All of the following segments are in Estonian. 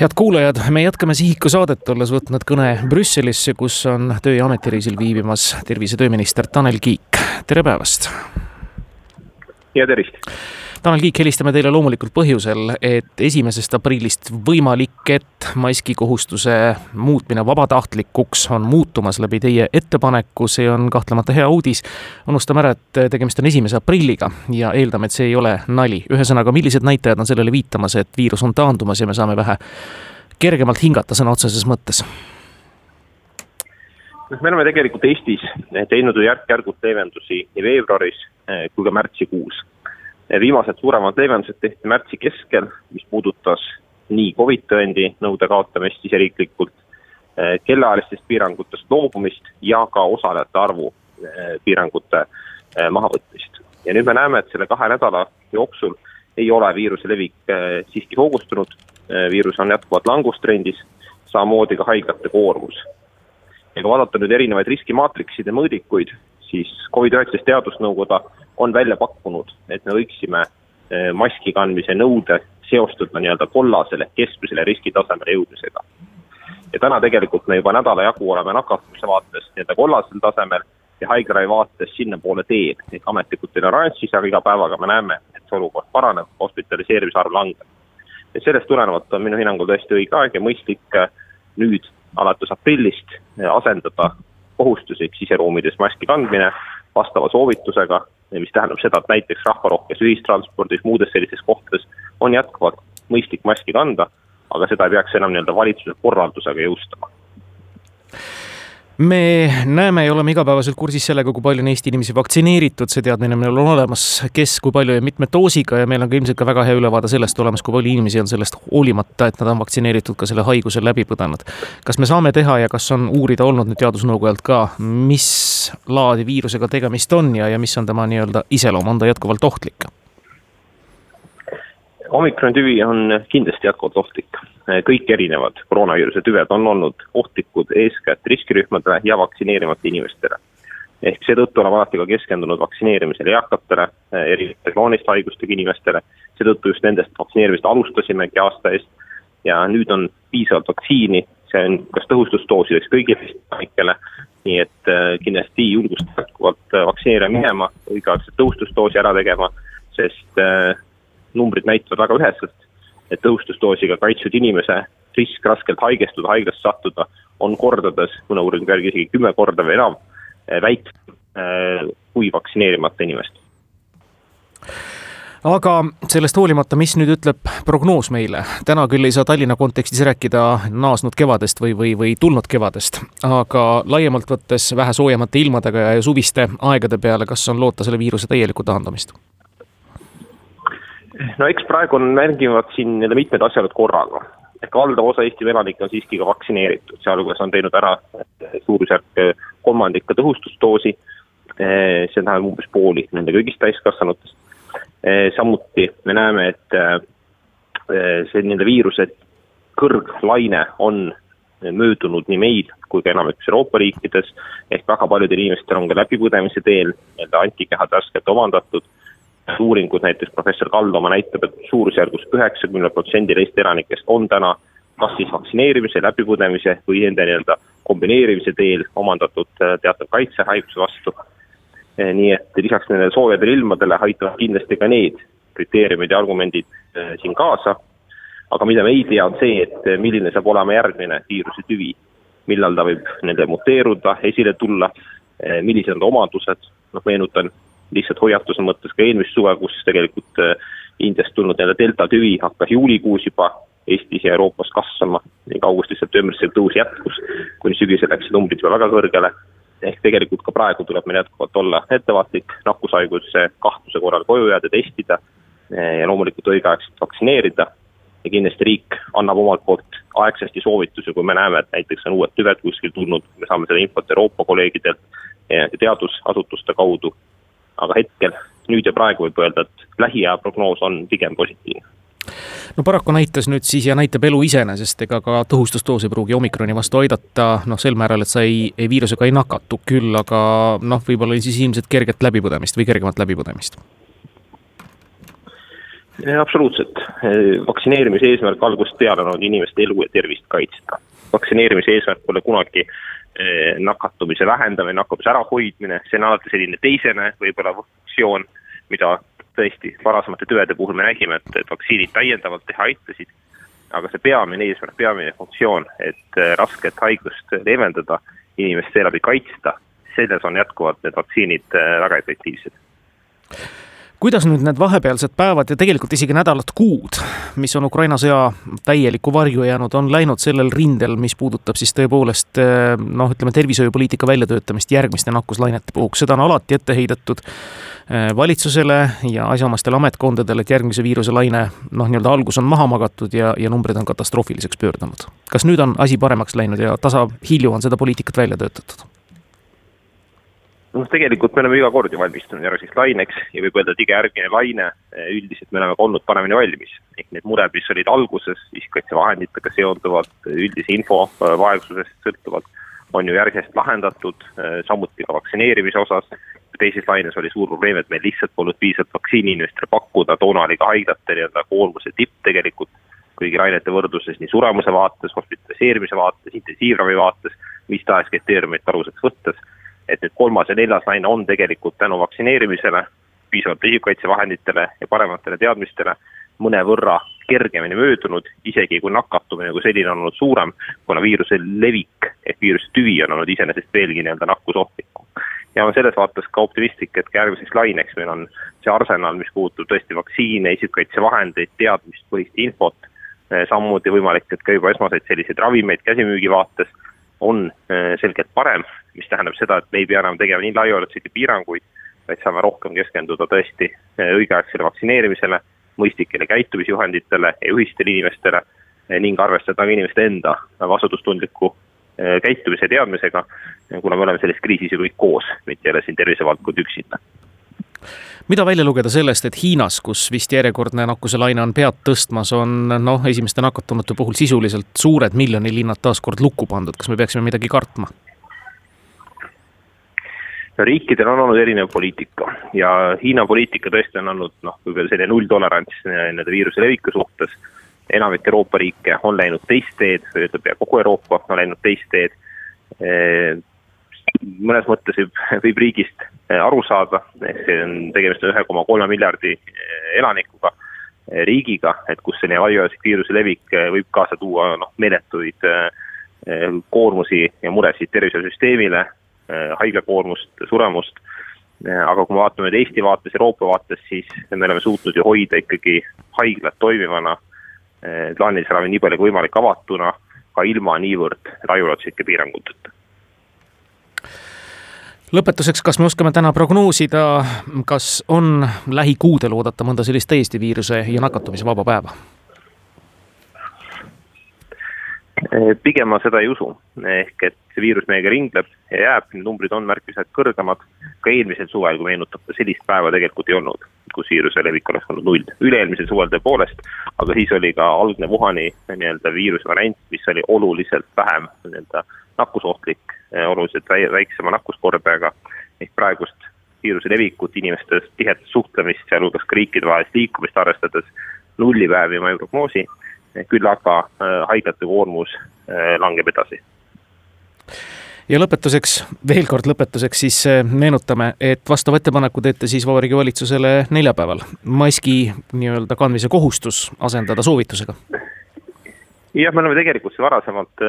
head kuulajad, me jätkame Sihiku saadet, olles võtnud kõne Brüsselisse, kus on töö- ja ametireisil viibimas tervise- ja tööminister Tanel Kiik, tere päevast. ja tervist Tanel Kiik, helistame teile loomulikult põhjusel, et esimesest aprillist võimalik, et maskikohustuse muutmine vabatahtlikuks on muutumas läbi teie ettepaneku, see on kahtlemata hea uudis. unustame ära, et tegemist on esimese aprilliga ja eeldame, et see ei ole nali. ühesõnaga, millised näitajad on sellele viitamas, et viirus on taandumas ja me saame vähe kergemalt hingata sõna otseses mõttes? me oleme tegelikult Eestis teinud ju järk-järgult leevendusi nii veebruaris eh, kui ka märtsikuus viimased suuremad leevendused tehti märtsi keskel, mis puudutas nii Covid tõendi nõude kaotamist siseriiklikult, eh, kellaajalistest piirangutest loobumist ja ka osalejate arvu eh, piirangute eh, mahavõtmist. ja nüüd me näeme, et selle kahe nädala jooksul ei ole viiruse levik siiski hoogustunud, viirus on jätkuvalt langustrendis, samamoodi ka haiglate koormus. ja kui vaadata nüüd erinevaid riskimaatrikside mõõdikuid, siis Covid-19 teadusnõukoda on välja pakkunud, et me võiksime eh, maski kandmise nõude seostada nii-öelda kollasele keskmisele riskitasemele jõudmisega. ja täna tegelikult me juba nädala jagu oleme nakatumise vaates nii-öelda kollasel tasemel ja haiglaravi vaates sinnapoole teel, ehk ametlikult veel oranžis, aga iga päevaga me näeme, et see olukord paraneb, hospitaliseerimise arv langeb. ja sellest tulenevalt on minu hinnangul tõesti õige aeg ja mõistlik eh, nüüd alates aprillist eh, asendada kohustuslik siseruumides maski kandmine vastava soovitusega mis tähendab seda, et näiteks rahvarohkes ühistranspordis, muudes sellistes kohtades on jätkuvalt mõistlik maski kanda, aga seda ei peaks enam nii-öelda valitsuse korraldusega jõustama me näeme ja oleme igapäevaselt kursis sellega, kui palju on Eesti inimesi vaktsineeritud, see teadmine meil on olemas, kes, kui palju ja mitme doosiga ja meil on ka ilmselt ka väga hea ülevaade sellest olemas, kui palju inimesi on sellest hoolimata, et nad on vaktsineeritud, ka selle haiguse läbi põdenud. kas me saame teha ja kas on uurida olnud nüüd teadusnõukojalt ka, mis laadi viirusega tegemist on ja, ja mis on tema nii-öelda iseloom, on ta jätkuvalt ohtlik? omikron tüvi on kindlasti jätkuvalt ohtlik. Kõik erinevad koroonaviiruse tüved on olnud ohtlikud eeskätt riskirühmadele ja vaktsineerimata inimestele. ehk seetõttu oleme alati ka keskendunud vaktsineerimisele eakatele, erinevate krooniliste haigustega inimestele, seetõttu just nendest vaktsineerimist alustasimegi aasta eest. Ja nüüd on piisavalt vaktsiini, see on kas tõhustusdoosideks kõigile elanikele, nii et äh, kindlasti julgustan jätkuvalt äh, vaktsineerima minema, õigeaegselt tõhustusdoosi ära tegema, sest äh, numbrid näitavad väga üheselt, et tõhustusdoosiga kaitstud inimese risk raskelt haigestuda, haiglasse sattuda on kordades, mõne uuringu järgi isegi kümme korda või enam eh, väiksem eh, kui vaktsineerimata inimest. Aga sellest hoolimata, mis nüüd ütleb prognoos meile, täna küll ei saa Tallinna kontekstis rääkida naasnud kevadest või, või, või tulnud kevadest, aga laiemalt võttes vähe soojemate ilmadega ja suviste aegade peale, kas on loota selle viiruse täielikku taandumist? No eks praegu on, mängivad siin nii-öelda mitmed asjaolud korraga. ehk valdav osa Eesti elanikke on siiski ka vaktsineeritud, sealhulgas on teinud ära suurusjärk kolmandik ka tõhustusdoosi, see tähendab umbes pooli nende kõigist täiskasvanutest. samuti me näeme, et see nii-öelda viiruse kõrglaine on möödunud nii meil kui ka enamikus Euroopa riikides, ehk väga paljudel inimestel on ka läbipõdemise teel nii-öelda antikehad värskelt omandatud uuringud, näiteks professor Kaldomaa näitab, et suurusjärgus üheksakümnel protsendil Eesti elanikest on täna kas siis vaktsineerimise, läbipõdemise või nende nii-öelda kombineerimise teel omandatud äh, teatav kaitse haiguse vastu. Äh, nii et lisaks nendele soojadele ilmadele aitavad kindlasti ka need kriteeriumid ja argumendid äh, siin kaasa. aga mida me ei tea, on see, et milline saab olema järgmine viiruse tüvi, millal ta võib nende muteeruda, esile tulla, millised on ta omadused, noh meenutan lihtsalt hoiatuse mõttes ka eelmist suve, kus tegelikult äh, Indiast tulnud nii-öelda delta tüvi hakkas juulikuus juba Eestis ja Euroopas kasvama ning augustist-septembris see tõus jätkus, kuni sügisel läksid numbrid juba väga kõrgele. ehk tegelikult ka praegu tuleb meil jätkuvalt olla ettevaatlik, nakkushaiguse kahtluse korral koju jääda, testida äh, ja loomulikult õigeaegselt vaktsineerida. ja kindlasti riik annab omalt poolt aegsasti soovitusi, kui me näeme, et näiteks on uued tüved kuskil tulnud, me saame seda infot Euroopa kolleegidelt teadusasutuste kaudu aga hetkel, nüüd ja praegu võib öelda, et lähiaja prognoos on pigem positiivne no paraku näitas nüüd siis ja näitab elu iseenesest, ega ka tõhustusdoos ei pruugi omikroni vastu aidata, noh, sel määral, et sa ei, ei viirusega ei nakatu, küll aga noh, võib-olla siis ilmselt kerget läbipõdemist või kergemat läbipõdemist. absoluutselt, vaktsineerimise eesmärk algusest peale on olnud inimeste elu ja tervist kaitsta. vaktsineerimise eesmärk pole kunagi eh, nakatumise vähendamine, nakatumise ärahoidmine, see on alati selline teisene võib-olla funktsioon, mida tõesti varasemate tüvede puhul me nägime, et, et vaktsiinid täiendavalt teha aitasid. aga see peamine eesmärk, peamine funktsioon, et eh, rasket haigust leevendada, inimest seeläbi kaitsta, selles on jätkuvalt need vaktsiinid eh, väga efektiivsed kuidas nüüd need vahepealsed päevad ja tegelikult isegi nädalad, kuud, mis on Ukraina sõja täielikku varju jäänud, on läinud sellel rindel, mis puudutab siis tõepoolest eh, noh, ütleme tervishoiupoliitika väljatöötamist järgmiste nakkuslainete puhuks, seda on alati ette heidetud eh, valitsusele ja asjaomastele ametkondadele, et järgmise viiruselaine noh, nii-öelda algus on maha magatud ja, ja numbrid on katastroofiliseks pöördunud. kas nüüd on asi paremaks läinud ja tasahilju on seda poliitikat välja töötatud? Noh, tegelikult me oleme iga kord ju valmistunud järgmiseks laineks ja võib öelda, et iga järgmine laine eh, üldiselt me oleme ka olnud paremini valmis. ehk need mured, mis olid alguses isikukaitsevahenditega seonduvalt, üldise info eh, vaegsusest sõltuvalt, on ju järjest lahendatud, eh, samuti ka vaktsineerimise osas. teises laines oli suur probleem, et meil lihtsalt polnud piisavalt vaktsiini inimestele pakkuda, toona oli ka haiglate nii-öelda koormuse tipp tegelikult kõigi lainete võrdluses nii suremuse vaates, hospitaliseerimise vaates, intensiivravi vaates, mis tahes kriteeriumit aluseks võttes et nüüd kolmas ja neljas laine on tegelikult tänu vaktsineerimisele, piisavatele isikukaitsevahenditele ja parematele teadmistele mõnevõrra kergemini möödunud, isegi kui nakatumine kui selline on olnud suurem, kuna viiruse levik ehk viiruse tüvi on olnud iseenesest veelgi nii-öelda nakkusohtlikum. ja olen selles vaates ka optimistlik, et ka järgmiseks laineks meil on see arsenal, mis puudutab tõesti vaktsiine, isikukaitsevahendeid, teadmispõhist infot, eh, samuti võimalik, et ka juba esmaseid selliseid ravimeid käsimüügi vaates on eh, selgelt parem mis tähendab seda, et me ei pea enam tegema nii laiaulatuslikke piiranguid, vaid saame rohkem keskenduda tõesti eh, õigeaegsele vaktsineerimisele, mõistlikele käitumisjuhenditele ja juhistele inimestele eh, ning arvestada ka inimeste enda vastutustundliku eh, käitumise teadmisega, kuna me oleme selles kriisis ju kõik koos, mitte ei ole siin tervisevaldkond üksinda mida välja lugeda sellest, et Hiinas, kus vist järjekordne nakkuselaine on pead tõstmas, on noh, esimeste nakatunute puhul sisuliselt suured miljonilinnad taas kord lukku pandud, kas me peaksime midagi kartma? Riikidel on olnud erinev poliitika ja Hiina poliitika tõesti on olnud noh, võib-olla selline nulltolerants nii-öelda viiruse leviku suhtes. enamik Euroopa riike on läinud teist teed, või ütleme pea kogu Euroopa on läinud teist teed. mõnes mõttes võib, võib riigist aru saada, ehk see on tegemist ühe koma kolme miljardi elanikuga riigiga, et kus selline laiaulatuslik viiruse levik võib kaasa tuua noh, meeletuid koormusi ja muresid tervishoiusüsteemile, haiglakoormust, suremust. Äh, aga kui me vaatame nüüd Eesti vaates, Euroopa vaates, siis me oleme suutnud ju hoida ikkagi haiglad toimivana, äh, plaanilise ravi nii palju kui võimalik avatuna, ka ilma niivõrd laiaulatuslike piiranguteta lõpetuseks, kas me oskame täna prognoosida, kas on lähikuudel oodata mõnda sellist täiesti viiruse ja nakatumise vaba päeva? Pigem ma seda ei usu, ehk et see viirus meiega ringleb ja jääb, need numbrid on märkimisväärselt kõrgemad. ka eelmisel suvel, kui meenutate, sellist päeva tegelikult ei olnud, kus viiruse levik oleks olnud null. üle-eelmisel suvel tõepoolest, aga siis oli ka algne Wuhani nii-öelda viiruse variant, mis oli oluliselt vähem nii-öelda nakkusohtlik, eh, oluliselt väiksema nakkuskordajaga. ehk praegust viiruse levikut, inimeste tihedat suhtlemist, sealhulgas ka riikidevahelist liikumist arvestades nullipäevi ma ei prognoosi küll aga äh, haiglate koormus äh, langeb edasi ja lõpetuseks, veel kord lõpetuseks siis äh, meenutame, et vastava ettepaneku teete siis Vabariigi Valitsusele neljapäeval. maski nii-öelda kandmise kohustus asendada soovitusega. jah, me oleme tegelikult varasemalt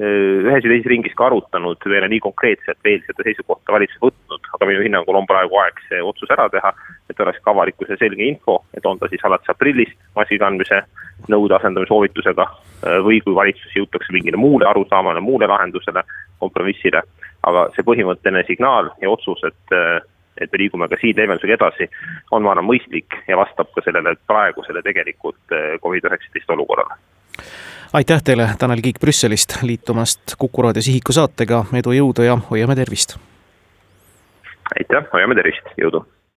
ühes ja teises ringis ka arutanud, ei ole nii konkreetselt veel seda seisukohta valitsus võtnud, aga minu hinnangul on praegu aeg see otsus ära teha, et oleks ka avalikkuse selge info, et on ta siis alates aprillist maski kandmise nõude asendamise soovitusega või kui valitsus jõutakse mingile muule arusaamale, muule lahendusele, kompromissile, aga see põhimõtteline signaal ja otsus, et et me liigume ka siin leevendusega edasi, on, ma arvan, mõistlik ja vastab ka sellele praegusele tegelikult Covid-19 olukorrale aitäh teile, Tanel Kiik Brüsselist liitumast Kuku raadio Sihiku saatega, edu, jõudu ja hoiame tervist! aitäh, hoiame tervist, jõudu!